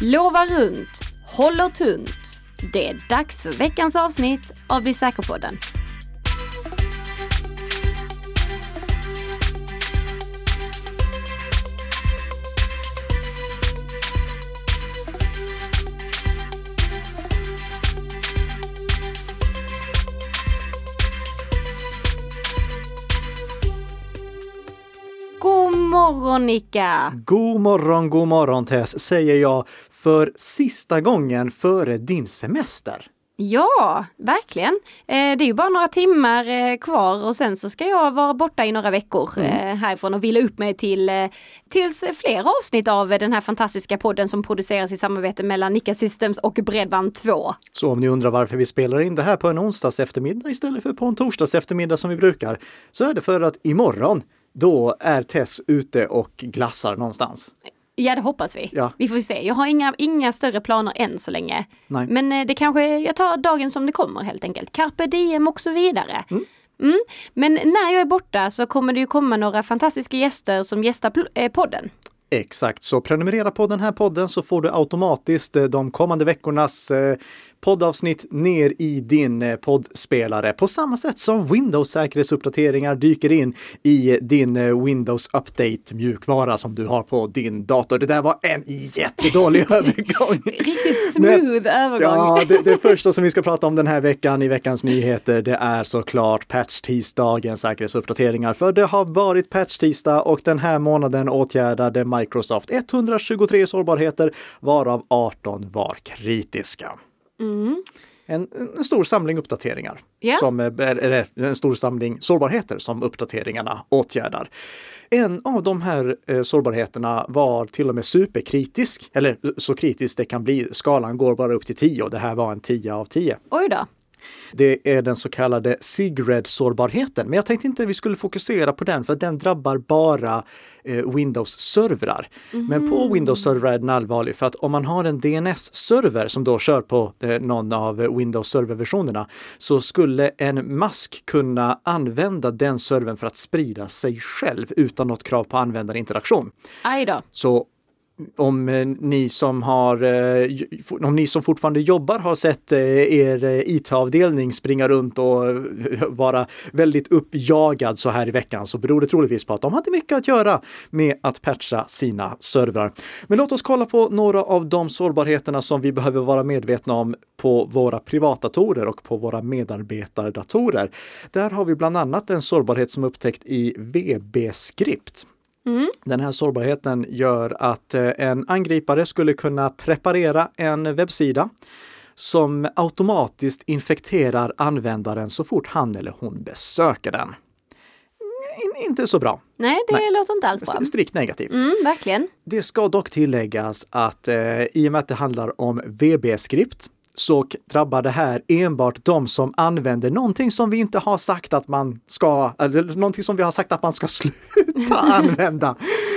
Lovar runt, håller tunt. Det är dags för veckans avsnitt av Bli säker-podden. Morgon Nika! God morgon, god morgon Tess, säger jag för sista gången före din semester. Ja, verkligen. Eh, det är ju bara några timmar eh, kvar och sen så ska jag vara borta i några veckor eh, härifrån och vila upp mig till tills fler avsnitt av den här fantastiska podden som produceras i samarbete mellan Nika Systems och Bredband2. Så om ni undrar varför vi spelar in det här på en onsdags eftermiddag istället för på en torsdags eftermiddag som vi brukar, så är det för att imorgon, då är Tess ute och glassar någonstans. Ja, det hoppas vi. Ja. Vi får se. Jag har inga, inga större planer än så länge. Nej. Men eh, det kanske, jag tar dagen som det kommer helt enkelt. Carpe diem och så vidare. Mm. Men när jag är borta så kommer det ju komma några fantastiska gäster som gästar eh, podden. Exakt, så prenumerera på den här podden så får du automatiskt eh, de kommande veckornas poddavsnitt ner i din eh, poddspelare på samma sätt som Windows säkerhetsuppdateringar dyker in i din eh, Windows Update mjukvara som du har på din dator. Det där var en jättedålig övergång. Riktigt smooth övergång. Ja, det, det första som vi ska prata om den här veckan i veckans nyheter, det är såklart patch-tisdagens säkerhetsuppdateringar. För det har varit patch-tisdag och den här månaden åtgärdade Microsoft 123 sårbarheter, varav 18 var kritiska. En, en stor samling uppdateringar. Ja. Som, är, är en stor samling sårbarheter som uppdateringarna åtgärdar. En av de här eh, sårbarheterna var till och med superkritisk, eller så kritisk det kan bli. Skalan går bara upp till 10 och det här var en 10 av 10. Oj då. Det är den så kallade Sigred-sårbarheten. Men jag tänkte inte vi skulle fokusera på den för den drabbar bara eh, Windows-servrar. Men på Windows-servrar är den allvarlig för att om man har en DNS-server som då kör på eh, någon av Windows-serverversionerna så skulle en mask kunna använda den servern för att sprida sig själv utan något krav på användarinteraktion. Så om eh, ni som har, eh, om ni som fortfarande jobbar har sett eh, er IT-avdelning springa runt och vara väldigt uppjagad så här i veckan så beror det troligtvis på att de hade mycket att göra med att patcha sina servrar. Men låt oss kolla på några av de sårbarheterna som vi behöver vara medvetna om på våra privatdatorer och på våra medarbetardatorer. Där har vi bland annat en sårbarhet som upptäckt i VB-skript. Den här sårbarheten gör att eh, en angripare skulle kunna preparera en webbsida som automatiskt infekterar användaren så fort han eller hon besöker den. In, inte så bra. Nej, det Nej. låter inte alls bra. Strikt negativt. Mm, verkligen. Det ska dock tilläggas att eh, i och med att det handlar om VB-skript så drabbar det här enbart de som använder någonting som vi inte har sagt att man ska, eller någonting som vi har sagt att man ska sluta använda,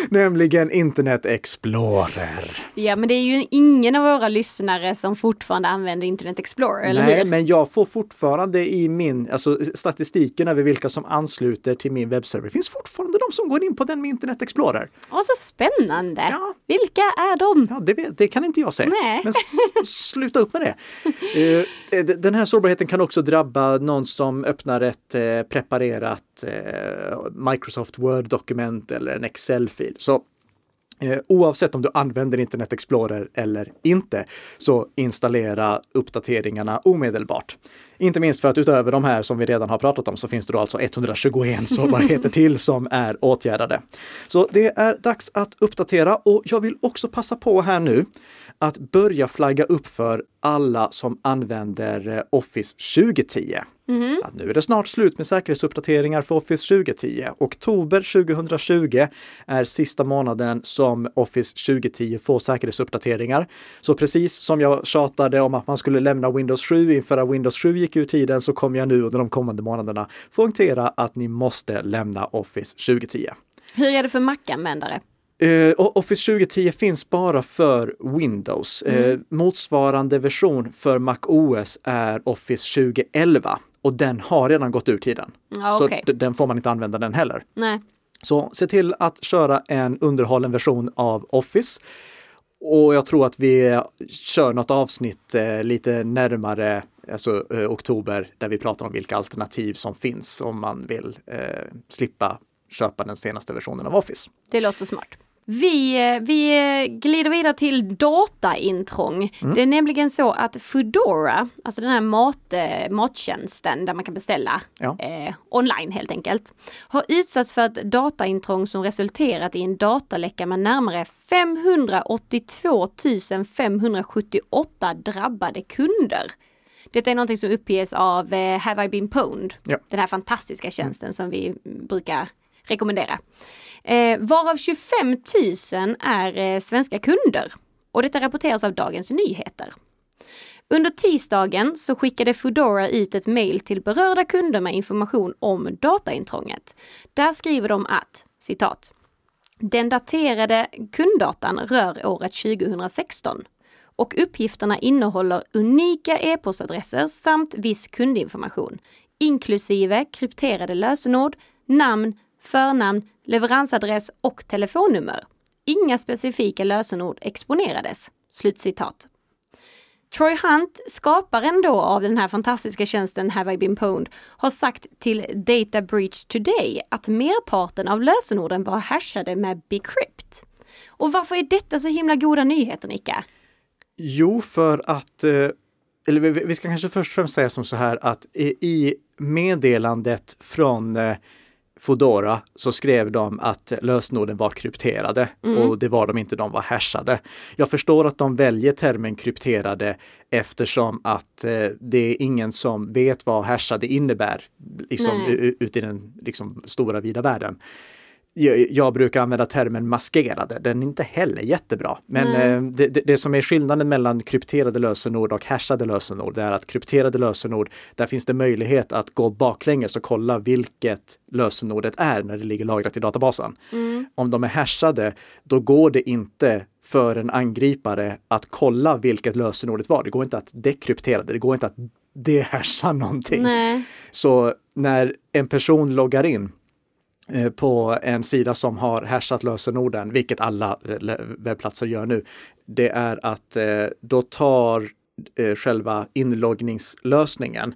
nämligen Internet Explorer. Ja, men det är ju ingen av våra lyssnare som fortfarande använder Internet Explorer, eller Nej, hur? men jag får fortfarande i min, alltså statistiken över vilka som ansluter till min webbserver, det finns fortfarande de som går in på den med Internet Explorer. Åh, så spännande! Ja. Vilka är de? Ja, det, det kan inte jag säga. Nej. Men sluta upp med det. Eh, eh, den här sårbarheten kan också drabba någon som öppnar ett eh, preparerat Microsoft Word-dokument eller en Excel-fil. Så Eh, oavsett om du använder Internet Explorer eller inte, så installera uppdateringarna omedelbart. Inte minst för att utöver de här som vi redan har pratat om så finns det då alltså 121 sårbarheter till som är åtgärdade. Så det är dags att uppdatera och jag vill också passa på här nu att börja flagga upp för alla som använder eh, Office 2010. Att nu är det snart slut med säkerhetsuppdateringar för Office 2010. Oktober 2020 är sista månaden som Office 2010 får säkerhetsuppdateringar. Så precis som jag tjatade om att man skulle lämna Windows 7 inför att Windows 7 gick ur tiden så kommer jag nu under de kommande månaderna poängtera att ni måste lämna Office 2010. Hur är det för Mac-användare? Eh, och Office 2010 finns bara för Windows. Eh, motsvarande version för Mac OS är Office 2011 och den har redan gått ur tiden. Ja, Så okej. d- den får man inte använda den heller. Nej. Så se till att köra en underhållen version av Office. Och jag tror att vi kör något avsnitt eh, lite närmare alltså, eh, oktober där vi pratar om vilka alternativ som finns om man vill eh, slippa köpa den senaste versionen av Office. Det låter smart. Vi, eh, vi glider vidare till dataintrång. Mm. Det är nämligen så att Foodora, alltså den här mat, eh, mattjänsten där man kan beställa ja. eh, online helt enkelt, har utsatts för ett dataintrång som resulterat i en dataläcka med närmare 582 578 drabbade kunder. Detta är någonting som uppges av eh, Have I been pwned? Ja. Den här fantastiska tjänsten som vi brukar rekommendera. Eh, varav 25 000 är eh, svenska kunder. Och detta rapporteras av Dagens Nyheter. Under tisdagen så skickade Foodora ut ett mejl till berörda kunder med information om dataintrånget. Där skriver de att, citat, den daterade kunddatan rör året 2016 och uppgifterna innehåller unika e-postadresser samt viss kundinformation, inklusive krypterade lösenord, namn, förnamn, leveransadress och telefonnummer. Inga specifika lösenord exponerades. Slutcitat. Troy Hunt, skaparen då av den här fantastiska tjänsten Have I been pwned, har sagt till Data Breach Today att merparten av lösenorden var hashade med Bcrypt. Och varför är detta så himla goda nyheter, Nika? Jo, för att, eh, eller vi ska kanske först och främst säga som så här att i meddelandet från eh, Fodora så skrev de att lösenorden var krypterade mm. och det var de inte, de var hashade. Jag förstår att de väljer termen krypterade eftersom att eh, det är ingen som vet vad hashade innebär liksom, ute i den liksom, stora vida världen jag brukar använda termen maskerade. Den är inte heller jättebra. Men mm. det, det, det, som är skillnaden mellan krypterade lösenord och hashade lösenord det är att krypterade lösenord, där finns det möjlighet att gå baklänges och kolla vilket lösenordet är när det ligger lagrat i databasen. Mm. Om de är hashade, då går det inte för en angripare att kolla vilket lösenordet var. Det går inte att dekryptera det, det går inte att dehasha någonting. Nej. Så när en person loggar in Eh, på en sida som har hashat lösenorden, vilket alla eh, webbplatser gör nu, det är att eh, då tar själva inloggningslösningen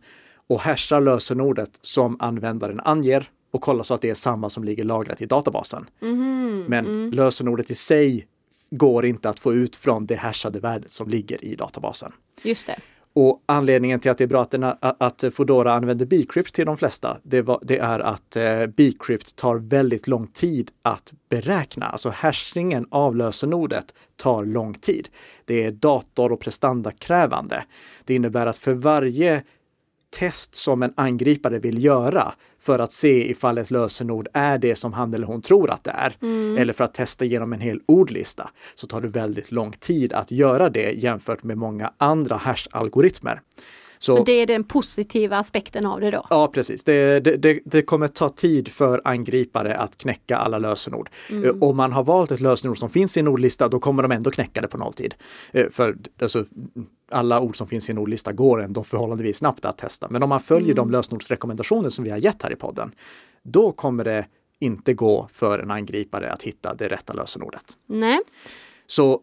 och hashar lösenordet som användaren anger och kollar så att det är samma som ligger lagrat i databasen. Mm, Men mm. lösenordet i sig går inte att få ut från det hashade värdet som ligger i databasen. Just det. Och anledningen till att det är bra att, den, att Foodora använder Bcrypt till de flesta, det, var, det är att eh, Bcrypt tar väldigt lång tid att beräkna. Alltså hashingen av lösenordet tar lång tid. Det är dator och prestandakrävande. Det innebär att för varje test som en angripare vill göra för att se ifall ett lösenord är det som han eller hon tror att det är. Mm. Eller för att testa genom en hel ordlista. Så tar det väldigt lång tid att göra det jämfört med många andra hash-algoritmer. Så, så, det är den positiva aspekten av det då? Ja, precis. Det, det, det, kommer ta tid för angripare att knäcka alla lösenord. Mm. Eh, om man har valt ett lösenord som finns i en ordlista, då kommer de ändå knäcka det på nolltid. Eh, för alltså, alla ord som finns i en ordlista går ändå förhållandevis snabbt att testa. Men om man följer mm. de lösenordsrekommendationer som vi har gett här i podden, då kommer det inte gå för en angripare att hitta det rätta lösenordet. Nej. Så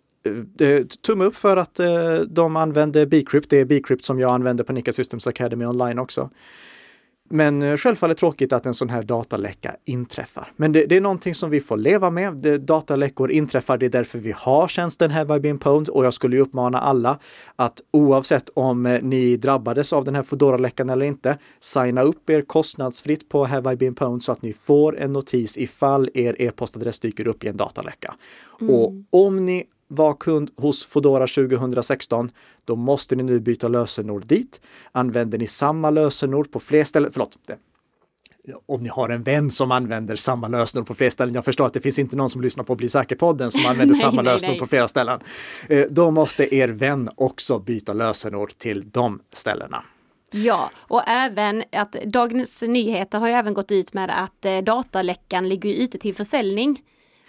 tumme upp för att eh, de använder Bcrypt. Det är Bcrypt som jag använder på Nika Systems Academy online också. Men eh, självfallet tråkigt att en sån här dataläcka inträffar. Men det, det, är någonting som vi får leva med. Det, dataläckor inträffar, det är därför vi har tjänsten Have I been pwned och jag skulle uppmana alla att oavsett om eh, ni drabbades av den här Foodora-läckan eller inte, signa upp er kostnadsfritt på Have I been pwned så att ni får en notis ifall er e-postadress dyker upp i en dataläcka. Mm. Och om ni var kund hos Fodora 2016, då måste ni nu byta lösenord dit. Använder ni samma lösenord på fler ställen, förlåt, om ni har en vän som använder samma lösenord på fler ställen. Jag förstår att det finns inte någon som lyssnar på Bli säker-podden som använder nej, samma nej, lösenord nej. på flera ställen. Eh, då måste er vän också byta lösenord till de ställena. Ja, och även att Dagens Nyheter har ju även gått ut med att eh, dataläckan ligger ute till försäljning.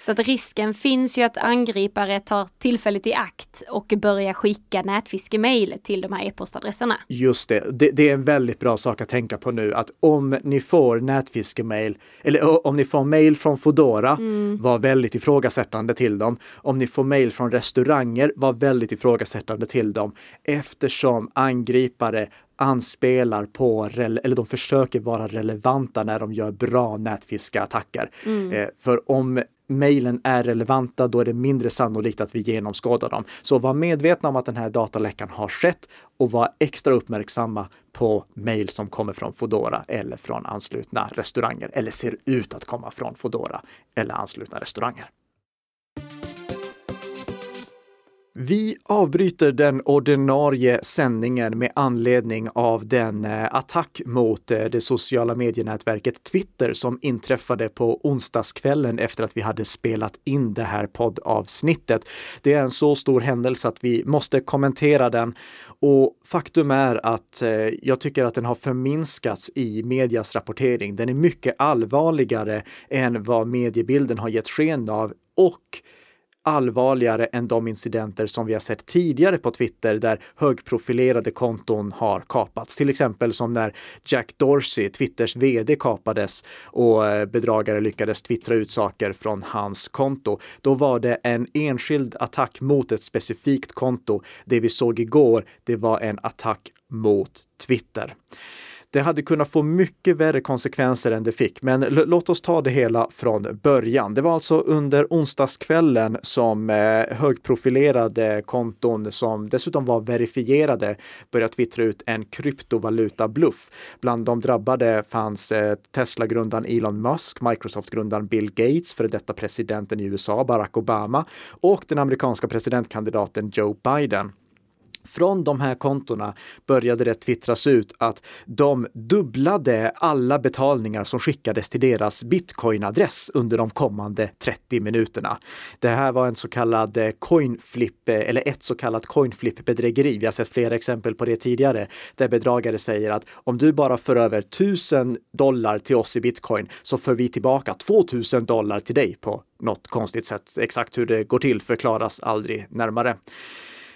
Så att risken finns ju att angripare tar tillfället i akt och börjar skicka nätfiskemail till de här e-postadresserna. Just det. det. det. är en väldigt bra sak att tänka på nu att om ni får nätfiskemail eller om ni får mail från Fodora, mm. var väldigt ifrågasättande till dem. Om ni får mail från restauranger, var väldigt ifrågasättande till dem eftersom angripare anspelar på, eller de försöker vara relevanta när de gör bra nätfiskattacker. Mm. Eh, för om mejlen är relevanta, då är det mindre sannolikt att vi genomskådar dem. Så var medvetna om att den här dataläckan har skett och var extra uppmärksamma på mejl som kommer från Fodora eller från anslutna restauranger eller ser ut att komma från Fodora eller anslutna restauranger. Vi avbryter den ordinarie sändningen med anledning av den eh, attack mot eh, det sociala medienätverket Twitter som inträffade på onsdagskvällen efter att vi hade spelat in det här poddavsnittet. Det är en så stor händelse att vi måste kommentera den och faktum är att eh, jag tycker att den har förminskats i medias rapportering. Den är mycket allvarligare än vad mediebilden har gett sken av och allvarligare än de incidenter som vi har sett tidigare på Twitter där högprofilerade konton har kapats. Till exempel som när Jack Dorsey, Twitters vd, kapades och eh, bedragare lyckades twittra ut saker från hans konto. Då var det en enskild attack mot ett specifikt konto. Det vi såg igår, det var en attack mot Twitter. Det hade kunnat få mycket värre konsekvenser än det fick, men låt oss ta det hela från början. Det var alltså under onsdagskvällen som eh, högprofilerade konton som dessutom var verifierade började twittra ut en kryptovaluta-bluff. Bland de drabbade fanns eh, Tesla-grundaren Elon Musk, Microsoft-grundaren Bill Gates, före detta presidenten i USA Barack Obama och den amerikanska presidentkandidaten Joe Biden. Från de här kontona började det twittras ut att de dubblade alla betalningar som skickades till deras bitcoinadress under de kommande 30 minuterna. Det här var en så kallad eh, coinflip eh, eller ett så kallat coinflip bedrägeri. Vi har sett flera exempel på det tidigare där bedragare säger att om du bara för över 1000 dollar till oss i bitcoin så för vi tillbaka 2000 dollar till dig på något konstigt sätt. Exakt hur det går till förklaras aldrig närmare.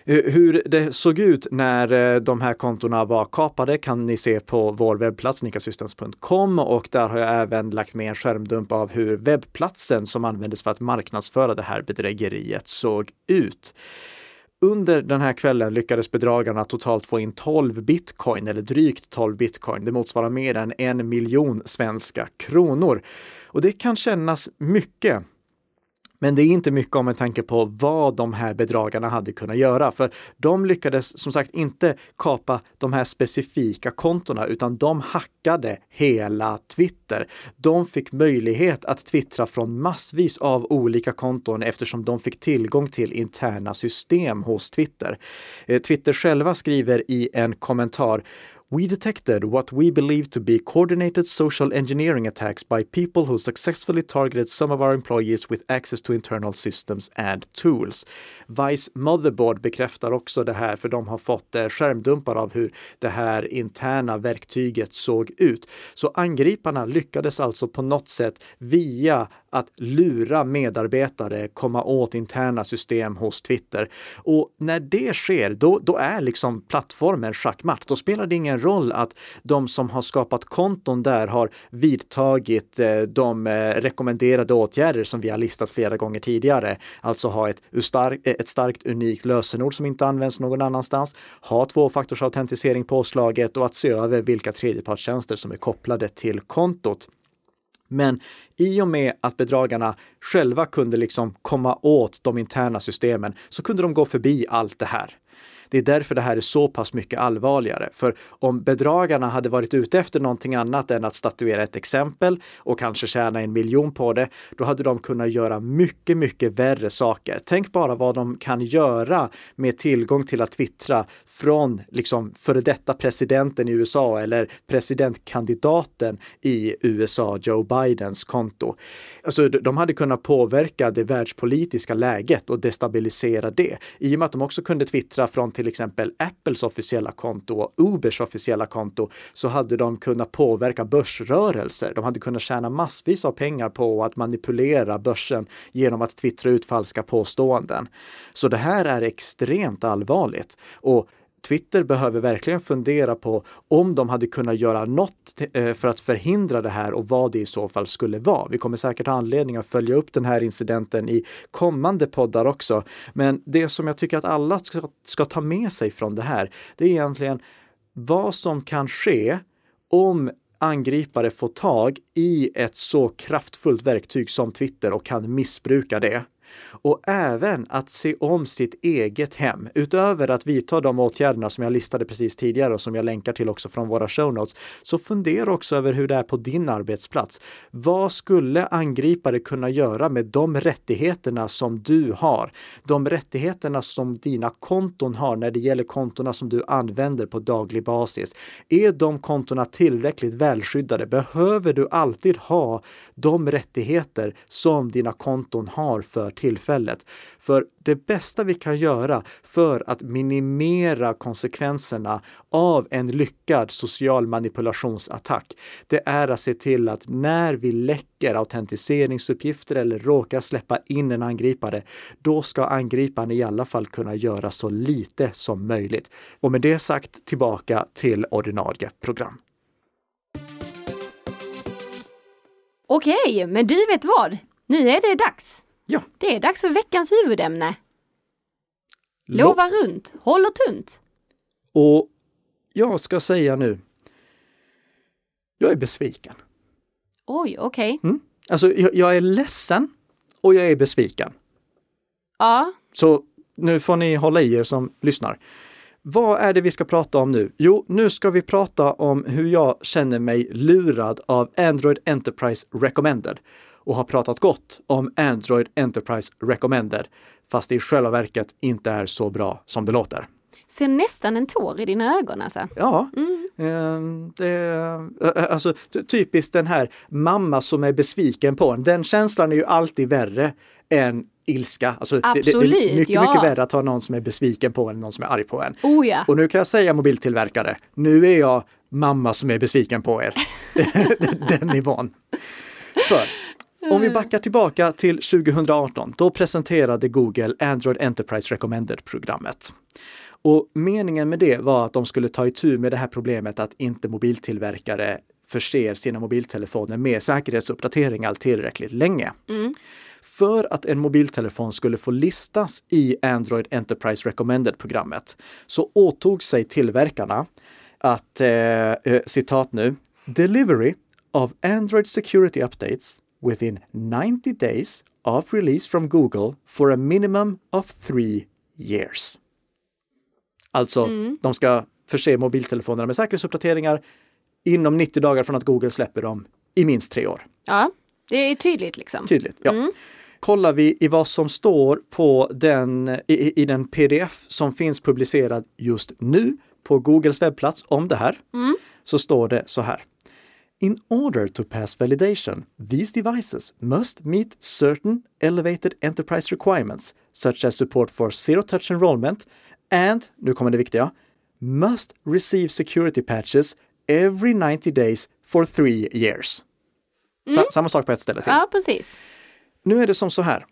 Eh, hur det såg ut när eh, de här kontona var kapade kan ni se på vår webbplats nikasystems.com och där har jag även lagt med en skärmdump av hur webbplatsen som användes för att marknadsföra det här bedrägeriet såg ut. Under den här kvällen lyckades bedragarna totalt få in 12 bitcoin, eller drygt 12 bitcoin. Det motsvarar mer än en miljon svenska kronor. Och det kan kännas mycket. Men det är inte mycket om en tanke på vad de här bedragarna hade kunnat göra, för de lyckades som sagt inte kapa de här specifika kontona, utan de hackade hela Twitter. De fick möjlighet att twittra från massvis av olika konton eftersom de fick tillgång till interna system hos Twitter. Eh, Twitter själva skriver i en kommentar we detected what we believe to be coordinated social engineering attacks by people who successfully targeted some of our employees with access to internal systems and tools. Vice Motherboard bekräftar också det här för de har fått eh, skärmdumpar av hur det här interna verktyget såg ut. Så angriparna lyckades alltså på något sätt via att lura medarbetare komma åt interna system hos Twitter. Och när det sker, då, då är liksom plattformen schackmatt. Då spelar det ingen roll att de som har skapat konton där har vidtagit eh, de eh, rekommenderade åtgärder som vi har listat flera gånger tidigare. Alltså ha ett, ett starkt unikt lösenord som inte används någon annanstans, ha tvåfaktorsautentisering påslaget och att se över vilka tredjepartstjänster som är kopplade till kontot. Men i och med att bedragarna själva kunde liksom komma åt de interna systemen så kunde de gå förbi allt det här. Det är därför det här är så pass mycket allvarligare. För om bedragarna hade varit ute efter någonting annat än att statuera ett exempel och kanske tjäna en miljon på det, då hade de kunnat göra mycket, mycket värre saker. Tänk bara vad de kan göra med tillgång till att twittra från liksom före detta presidenten i USA eller presidentkandidaten i USA, Joe Bidens konto. Alltså, de hade kunnat påverka det världspolitiska läget och destabilisera det. I och med att de också kunde twittra från till exempel Apples officiella konto och Ubers officiella konto så hade de kunnat påverka börsrörelser. De hade kunnat tjäna massvis av pengar på att manipulera börsen genom att twittra ut falska påståenden. Så det här är extremt allvarligt. Och Twitter behöver verkligen fundera på om de hade kunnat göra något eh, för att förhindra det här och vad det i så fall skulle vara. Vi kommer säkert ha anledning att följa upp den här incidenten i kommande poddar också. Men det som jag tycker att alla ska, ska ta med sig från det här, det är egentligen vad som kan ske om angripare får tag i ett så kraftfullt verktyg som Twitter och kan missbruka det. Och även att se om sitt eget hem. Utöver att vidta de åtgärderna som jag listade precis tidigare och som jag länkar till också från våra show notes. Så fundera också över hur det är på din arbetsplats. Vad skulle angripare kunna göra med de rättigheterna som du har? De rättigheterna som dina konton har när det gäller kontona som du använder på daglig basis. Är de kontona tillräckligt välskyddade? Behöver du alltid ha de rättigheter som dina konton har för tillfället. För det bästa vi kan göra för att minimera konsekvenserna av en lyckad social manipulationsattack, det är att se till att när vi läcker autentiseringsuppgifter eller råkar släppa in en angripare, då ska angriparen i alla fall kunna göra så lite som möjligt. Och med det sagt tillbaka till ordinarie program. Okej, men du vet vad? Nu är det dags. Ja. Det är dags för veckans huvudämne. Lova runt, håller tunt. Och jag ska säga nu, jag är besviken. Oj, okej. Mm. Alltså, jag, jag är ledsen och jag är besviken. Ja, Så nu får ni hålla i er som lyssnar. Vad är det vi ska prata om nu? Jo, nu ska vi prata om hur jag känner mig lurad av Android Enterprise Recommended och har pratat gott om Android Enterprise Recommended, fast det i själva verket inte är så bra som det låter. ser nästan en tår i dina ögon alltså. Ja, Mm. eh, det, eh, alltså ty- typiskt den här mamma som är besviken på en. Den känslan är ju alltid värre än ilska. Alltså, det, det, det Absolut, är mycket, ja. mycket värre att ha någon som är besviken på en än någon som är arg på en. Oh ja. Och nu kan jag säga mobiltillverkare, nu är jag mamma som är besviken på er. Den nivån. För om vi backar tillbaka till 2018, då presenterade Google Android Enterprise Recommended-programmet. Och meningen med det var att de skulle ta itu med det här problemet att inte mobiltillverkare förser sina mobiltelefoner med säkerhetsuppdateringar tillräckligt länge. För att en mobiltelefon skulle få listas i Android Enterprise Recommended-programmet så åtog sig tillverkarna att, eh, citat nu, delivery of Android security updates within 90 days of release from Google for a minimum of three years. Alltså, de ska förse mobiltelefonerna med säkerhetsuppdateringar inom 90 dagar från att Google släpper dem i minst tre år. Ja, det är tydligt liksom. Tydligt. Ja. Kollar vi i vad som står på den, i, i den pdf som finns publicerad just nu på Googles webbplats om det här, så står det så här. In order to pass validation, these devices must meet certain elevated enterprise requirements, such as support for zero-touch enrollment and, nu kommer det viktiga, must receive security patches every 90 days for three years. Sa- samma sak på ett ställe till. Ja, precis. Nu är det som så här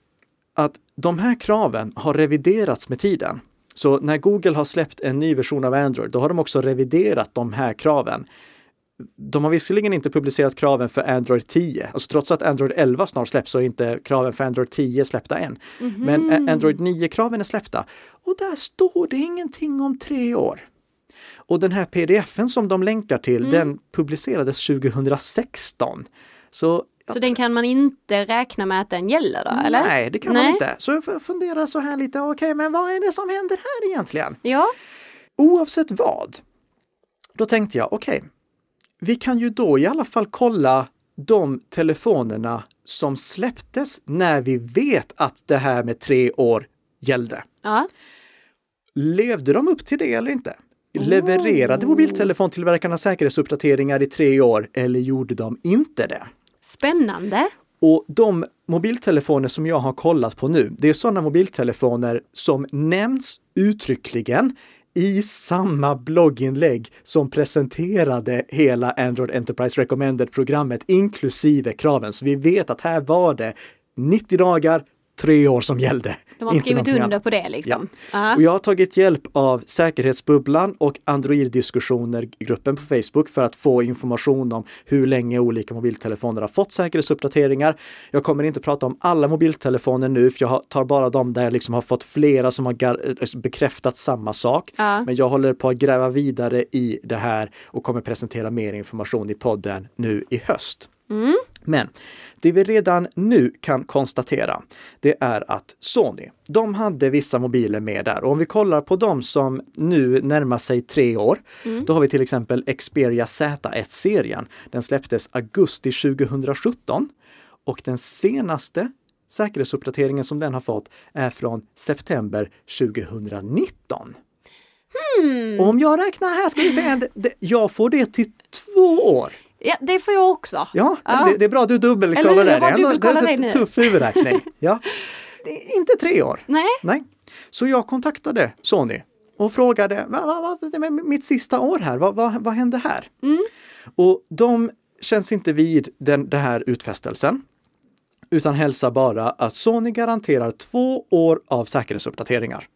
att de här kraven har reviderats med tiden. Så när Google har släppt en ny version av Android, då har de också reviderat de här kraven. De har visserligen inte publicerat kraven för Android 10, alltså trots att Android 11 snart släpps så är inte kraven för Android 10 släppta än. Men A- Android 9-kraven är släppta och där står det ingenting om tre år. Och den här pdfen som de länkar till, den publicerades 2016. Så Så den kan man inte räkna med att den gäller då, eller? Nej, det kan man inte. Så jag funderar så här lite, okej, men vad är det som händer här egentligen? Ja, Oavsett vad, då tänkte jag, okej, vi kan ju då i alla fall kolla de telefonerna som släpptes när vi vet att det här med tre år gällde. ja. Levde de upp till det eller inte? Levererade mobiltelefontillverkarna säkerhetsuppdateringar i tre år eller gjorde de inte det? Spännande. Och de mobiltelefoner som jag har kollat på nu, det är sådana mobiltelefoner som nämns uttryckligen i samma blogginlägg som presenterade hela Android Enterprise Recommended-programmet inklusive kraven. Så vi vet att här var det 90 dagar, tre år som gällde. De har skrivit under annat. på det liksom. Ja. Och jag har tagit hjälp av Säkerhetsbubblan och Android-diskussioner-gruppen på Facebook för att få information om hur länge olika mobiltelefoner har fått säkerhetsuppdateringar. Jag kommer inte prata om alla mobiltelefoner nu, för jag tar bara de där jag liksom har fått flera som har eh, bekräftat samma sak. Ja. Men jag håller på att gräva vidare i det här och kommer presentera mer information i podden nu i höst. Mm. Men det vi redan nu kan konstatera, det är att Sony, de hade vissa mobiler med där. Och om vi kollar på de som nu närmar sig tre år, mm. då har vi till exempel Xperia Z1-serien. Den släpptes augusti 2017 och den senaste säkerhetsuppdateringen som den har fått är från september 2019. Hmm. Och om jag räknar här ska vi säga att jag får det till två år. Ja, det får jag också. Ja, ja. Det, det, är bra du dubbelkollar där. Det är en tuff huvudräkning. ja. Inte tre år. Nej. Nej. Så jag kontaktade Sony och frågade, vad, vad, vad, mitt sista år här, vad, vad, vad hände här? Mm. Och de känns inte vid den, den här utfästelsen utan hälsar bara att Sony garanterar två år av säkerhetsuppdateringar.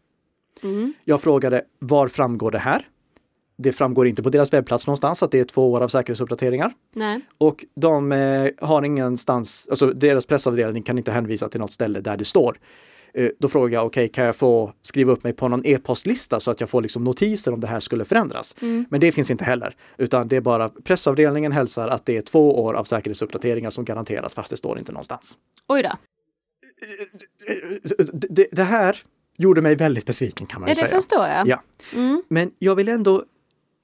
Mm. Jag frågade, var framgår det här? Det framgår inte på deras webbplats någonstans att det är två år av säkerhetsuppdateringar. Nej. Och de eh, har ingenstans, alltså deras pressavdelning kan inte hänvisa till något ställe där det står. Eh, då frågar jag, okej, okay, kan jag få skriva upp mig på någon e-postlista så att jag får liksom notiser om det här skulle förändras? Mm. Men det finns inte heller, utan det är bara pressavdelningen hälsar att det är två år av säkerhetsuppdateringar som garanteras, fast det står inte någonstans. Oj då. Det, det här gjorde mig väldigt besviken kan man ju ja, säga. Det förstår jag. Ja. Mm. Men jag vill ändå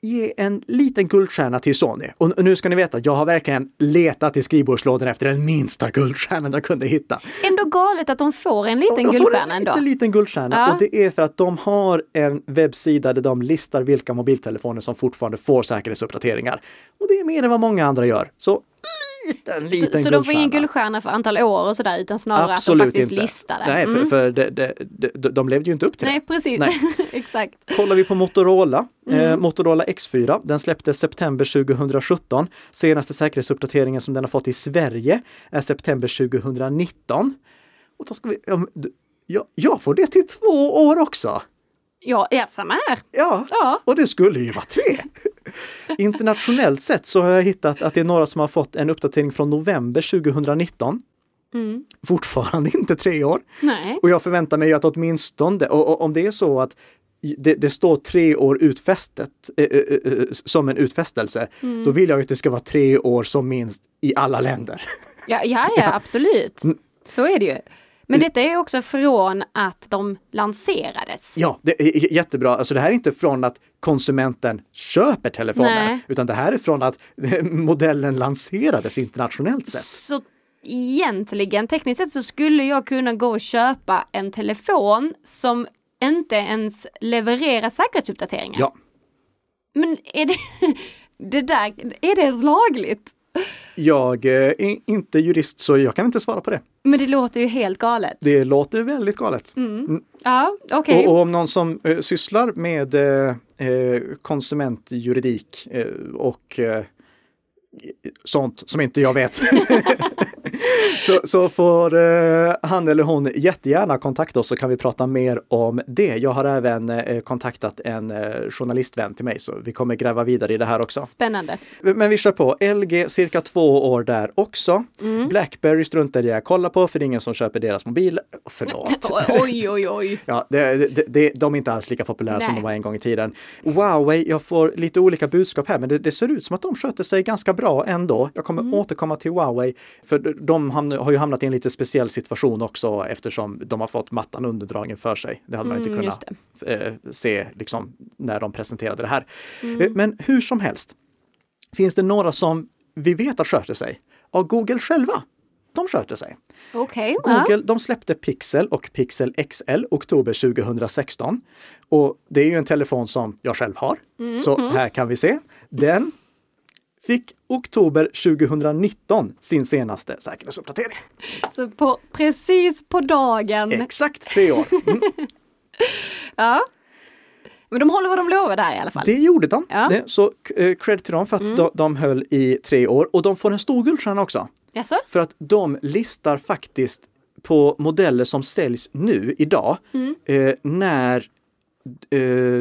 ge en liten guldstjärna till Sony. Och nu ska ni veta, jag har verkligen letat i skrivbordslådan efter den minsta guldstjärnan jag kunde hitta. Ändå galet att de får en liten de guldstjärna får en liten, liten guldstjärna ja. och det är för att de har en webbsida där de listar vilka mobiltelefoner som fortfarande får säkerhetsuppdateringar. Och det är mer än vad många andra gör. Så liten, liten Så, så de får ingen guldstjärna för antal år och sådär utan snarare Absolut att de faktiskt inte. listar det? Nej, för, mm. för de, de, de, de levde ju inte upp till Nej, det. Precis. Nej, precis. Exakt. Kollar vi på Motorola, eh, mm. eh, Motorola X4, den släpptes september 2017. Senaste säkerhetsuppdateringen som den har fått i Sverige är september 2019. Och då ska vi, ja, jag får det till två år också. Ja, ja samma här. Ja, ja, och det skulle ju vara tre. Internationellt sett så har jag hittat att det är några som har fått en uppdatering från november 2019. Mm. Fortfarande inte tre år. Nej. Och jag förväntar mig att åtminstone, och, och om det är så att det, det, står tre år utfästet äh, äh, äh, som en utfästelse, mm. då vill jag att det ska vara tre år som minst i alla länder. Ja, ja, ja, absolut. Så är det ju. Men detta är också från att de lanserades. Ja, det är jättebra. Alltså det här är inte från att konsumenten köper telefoner, Nej. utan det här är från att modellen lanserades internationellt sett. Så egentligen, tekniskt sett så skulle jag kunna gå och köpa en telefon som inte ens levererar säkerhetsuppdateringar. Ja. Men är det, det där, är det ens lagligt? Jag är inte jurist så jag kan inte svara på det. Men det låter ju helt galet. Det låter väldigt galet. Mm. Mm. Ja. Okay. Och, och, om någon som eh, sysslar med eh, eh konsumentjuridik eh, och eh, sånt som inte jag vet. så, så får eh, han eller hon jättegärna kontakta oss så kan vi prata mer om det. Jag har även eh, kontaktat en eh, journalistvän till mig så vi kommer gräva vidare i det här också. Spännande. Men vi kör på. LG cirka två år där också. Mm. Blackberry struntade jag kolla på för det är ingen som köper deras mobiler. Förlåt. oj, oj, oj. ja, det, det, det, de är inte alls lika populära Nej. som de var en gång i tiden. Huawei, jag får lite olika budskap här, men det, det ser ut som att de sköter sig ganska bra ändå. Jag kommer mm. återkomma till Huawei, för de har ju hamnat i en lite speciell situation också eftersom de har fått mattan underdragen för sig. Det hade man inte mm, kunnat eh, se liksom, när de presenterade det här. Mm. Eh, men hur som helst, finns det några som vi vet att sköter sig? Av Google själva. De sköter sig. Okay, Google ja. de släppte Pixel och Pixel XL oktober 2016. Och det är ju en telefon som jag själv har. Mm, så här kan vi se. Den fick oktober 2019 sin senaste säkerhetsuppdatering. Så på, precis på dagen. Exakt tre år. Mm. Ja. Men de håller vad de lovar där i alla fall. Det gjorde de. Ja. Det, så eh, cred till dem för att de, de höll i tre år och de får en stor guldstjärna också. Jaså? För att de listar faktiskt på modeller som säljs nu idag eh, när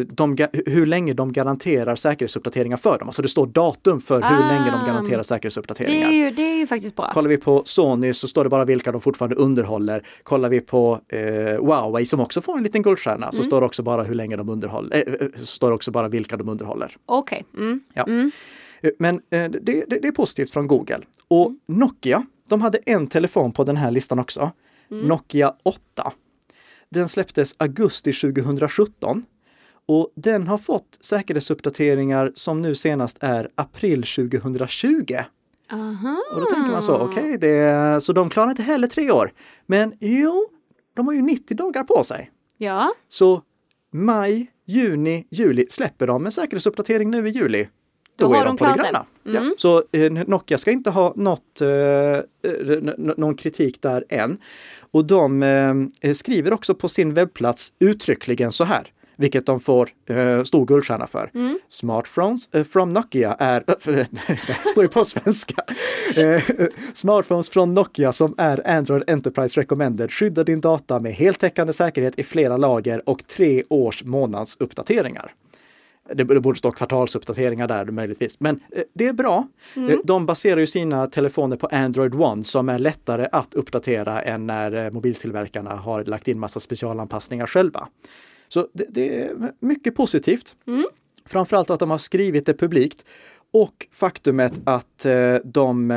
de, ga- hur länge de garanterar säkerhetsuppdateringar för dem. Alltså det står datum för hur Ah. länge de garanterar Det säkerhetsuppdateringar. är, ju, det är ju faktiskt bra. Kollar vi på Sony så står det bara vilka de fortfarande underhåller. Kollar vi på eh, Huawei som också får en liten guldstjärna så står det också bara hur länge de underhåller. Eh, eh, så står det också bara vilka de underhåller. Okej. Mm. Ja. Eh, Men eh, det, det, det är positivt från Google. Och Nokia, de hade en telefon på den här listan också. Nokia 8. Den släpptes augusti 2017 och den har fått säkerhetsuppdateringar som nu senast är april 2020. Aha. Och då tänker man så, okej, det så de klarar inte heller tre år. Men jo, de har ju 90 dagar på sig. Ja. Så maj, juni, juli släpper de en säkerhetsuppdatering nu i juli. Då Då, har är de på det gröna. Mm. Ja, så eh, Nokia ska inte ha något, eh, eh, någon kritik där än. Och de eh, skriver också på sin webbplats uttryckligen så här, vilket de får eh, stor guldstjärna för. Mm. Smartphones eh, from Nokia är, står ju på svenska, eh, smartphones från Nokia som är Android Enterprise Recommended skyddar din data med heltäckande säkerhet i flera lager och tre års månadsuppdateringar. Det det borde stå kvartalsuppdateringar där möjligtvis, men eh, det är bra. Eh, De baserar ju sina telefoner på Android One som är lättare att uppdatera än när eh, mobiltillverkarna har lagt in massa specialanpassningar själva. Så det, det är mycket positivt. Framförallt att de har skrivit det publikt och faktumet att de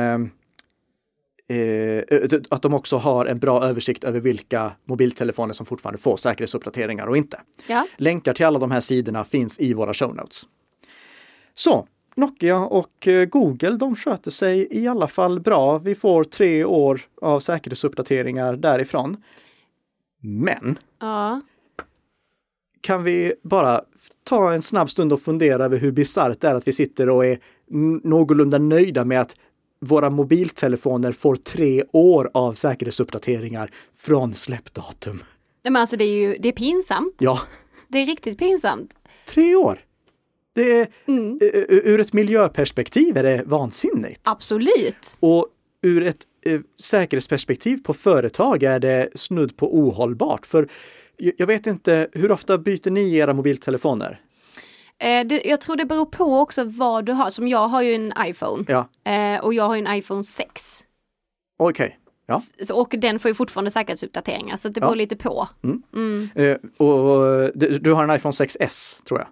att de också har en bra översikt över vilka mobiltelefoner som fortfarande får säkerhetsuppdateringar och inte. Ja. Länkar till alla de här sidorna finns i våra show notes. Så, Nokia och eh, Google, de sköter sig i alla fall bra. Vi får tre år av säkerhetsuppdateringar därifrån. Men Ja. kan vi bara ta en snabb stund och fundera över hur bisarrt det är att vi sitter och är någorlunda nöjda med att våra mobiltelefoner får tre år av säkerhetsuppdateringar från släppdatum. Nej, Men alltså det är ju det är pinsamt. Ja, Det är riktigt pinsamt. tre år! Det är, u- u- Ur ett miljöperspektiv är det vansinnigt. Absolut. Och ur ett eh, säkerhetsperspektiv på företag är det snudd på ohållbart. För jag vet inte, hur ofta byter ni era mobiltelefoner? Eh, det, jag tror det beror på också vad du har. Som jag har ju en iPhone. Ja, Eh, och jag har ju en iPhone 6. okej. Ja. S- Och den får ju fortfarande säkerhetsuppdateringar. Så det beror Ja. lite på. Eh, och du, du har en iPhone 6S tror jag.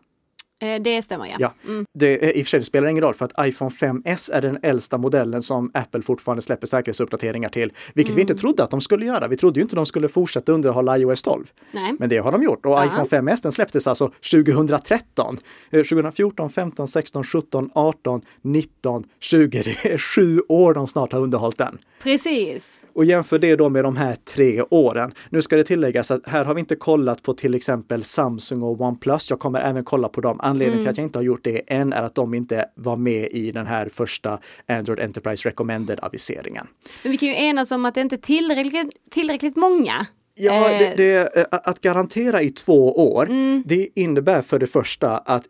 Eh, det stämmer ja. Ja, det, är- i och för sig det spelar ingen roll för att iPhone 5S är den äldsta modellen som Apple fortfarande släpper säkerhetsuppdateringar till, vilket vi inte trodde att de skulle göra. Vi trodde ju inte de skulle fortsätta underhålla iOS 12. Nej. Men det har de gjort och Ja. iPhone 5S den släpptes alltså 2013. Eh, 2014, 15, 16, 17, 18, 19, 20. Det är sju år de snart har underhållit den. Precis. Och jämför det då med de här tre åren. Nu ska det tilläggas att här har vi inte kollat på till exempel Samsung och OnePlus. Jag kommer även kolla på dem. Anledningen till att jag inte har gjort det än är att de inte var med i den här första Android Enterprise Recommended-aviseringen. Men vi kan ju enas om att det inte är tillräckligt, tillräckligt många. Ja, Eh. det, det, eh, att garantera i två år, det innebär för det första att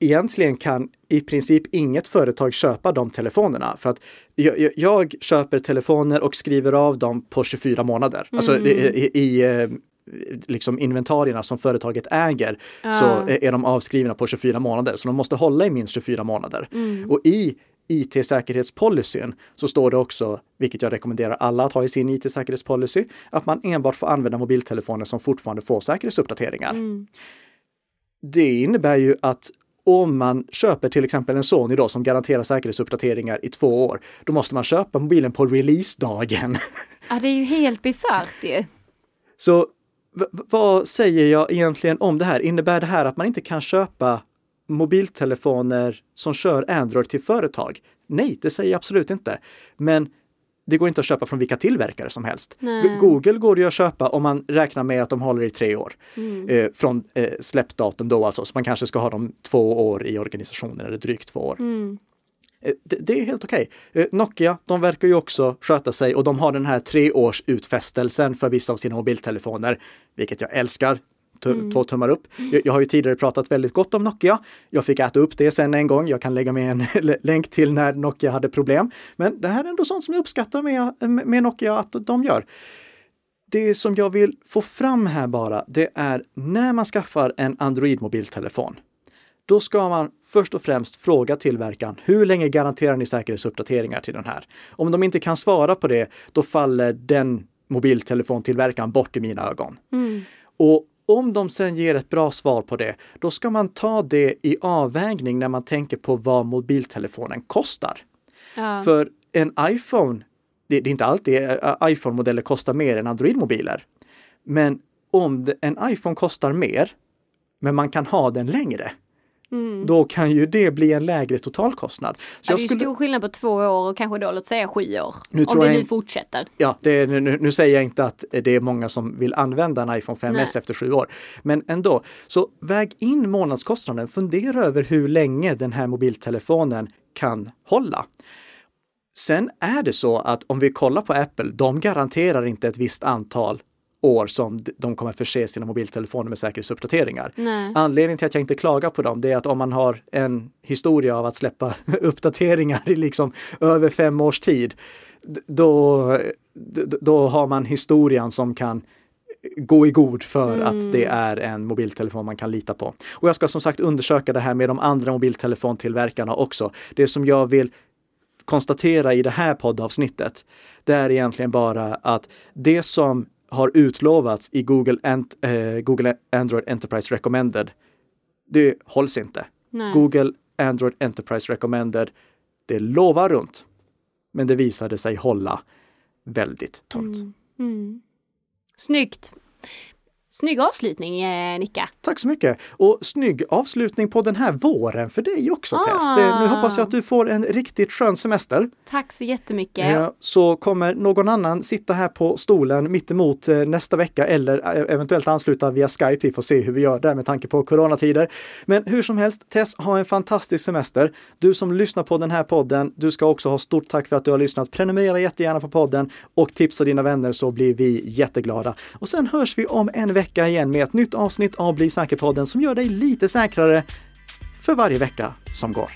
egentligen kan i princip inget företag köpa de telefonerna. För att jag, jag, köper telefoner och skriver av dem på 24 månader. Alltså i, i, i eh, liksom inventarierna som företaget äger så är de avskrivna på 24 månader. Så de måste hålla i minst 24 månader. Och i IT-säkerhetspolicyn så står det också, vilket jag rekommenderar alla att ha i sin IT-säkerhetspolicy, att man enbart får använda mobiltelefoner som fortfarande får säkerhetsuppdateringar. Det innebär ju att om man köper till exempel en Sony då som garanterar säkerhetsuppdateringar i två år, då måste man köpa mobilen på releasedagen. Ja, det är ju helt bisarrt ju. Så vad säger jag egentligen om det här? Innebär det här att man inte kan köpa mobiltelefoner som kör Android till företag? Nej, det säger jag absolut inte. Men det går inte att köpa från vilka tillverkare som helst. Nej. Google går det ju att köpa om man räknar med att de håller i tre år. Eh, från eh, släppdatum då alltså, så man kanske ska ha dem två år i organisationen eller drygt två år. Eh, det, det, är helt okej. Okay. Eh, Nokia, de verkar ju också sköta sig och de har den här treårsutfästelsen för vissa av sina mobiltelefoner, vilket jag älskar. Mm. Två tummar upp. Jag, jag, har ju tidigare pratat väldigt gott om Nokia. Jag fick äta upp det sen en gång. Jag kan lägga med en länk till när Nokia hade problem. Men det här är ändå sånt som jag uppskattar med, med Nokia att de gör. Det som jag vill få fram här bara, det är när man skaffar en Android-mobiltelefon då ska man först och främst fråga tillverkaren hur länge garanterar ni säkerhetsuppdateringar till den här? Om de inte kan svara på det, då faller den mobiltelefontillverkaren bort i mina ögon. Mm. Och om de sen ger ett bra svar på det, då ska man ta det i avvägning när man tänker på vad mobiltelefonen kostar. Ja. För en iPhone, det, det är inte alltid äh, iPhone-modeller kostar mer än Android-mobiler. Men om en iPhone kostar mer, men man kan ha den längre, Mm. Då kan ju det bli en lägre totalkostnad. Så ja, det är skulle... stor skillnad på två år och kanske då låt säga sju år. Nu om det nu fortsätter. Ja, är, nu, nu, säger jag inte att det är många som vill använda en iPhone 5S Nej. efter sju år. Men ändå, så väg in månadskostnaden. Fundera över hur länge den här mobiltelefonen kan hålla. Sen är det så att om vi kollar på Apple, de garanterar inte ett visst antal år som de kommer förse sina mobiltelefoner med säkerhetsuppdateringar. Nej. Anledningen till att jag inte klagar på dem, det är att om man har en historia av att släppa uppdateringar i liksom över fem års tid, då, då har man historien som kan gå i god för mm. att det är en mobiltelefon man kan lita på. Och jag ska som sagt undersöka det här med de andra mobiltelefontillverkarna också. Det som jag vill konstatera i det här poddavsnittet, det är egentligen bara att det som har utlovats i Google, Ant, eh, Google Android Enterprise Recommended, det hålls inte. Nej. Google Android Enterprise Recommended, det lovar runt. Men det visade sig hålla väldigt tunt. Mm. Mm. Snyggt! Snygg avslutning eh, Nicka! Tack så mycket! Och snygg avslutning på den här våren för dig också ah. Tess. Det, nu hoppas jag att du får en riktigt skön semester. Tack så jättemycket! Ja, så kommer någon annan sitta här på stolen mittemot eh, nästa vecka eller eh, eventuellt ansluta via Skype. Vi får se hur vi gör där med tanke på coronatider. Men hur som helst, Tess, ha en fantastisk semester. Du som lyssnar på den här podden, du ska också ha stort tack för att du har lyssnat. Prenumerera jättegärna på podden och tipsa dina vänner så blir vi jätteglada. Och sen hörs vi om en vecka vecka igen med ett nytt avsnitt av Bli säker-podden som gör dig lite säkrare för varje vecka som går.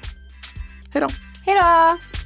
Hej då! Hej då!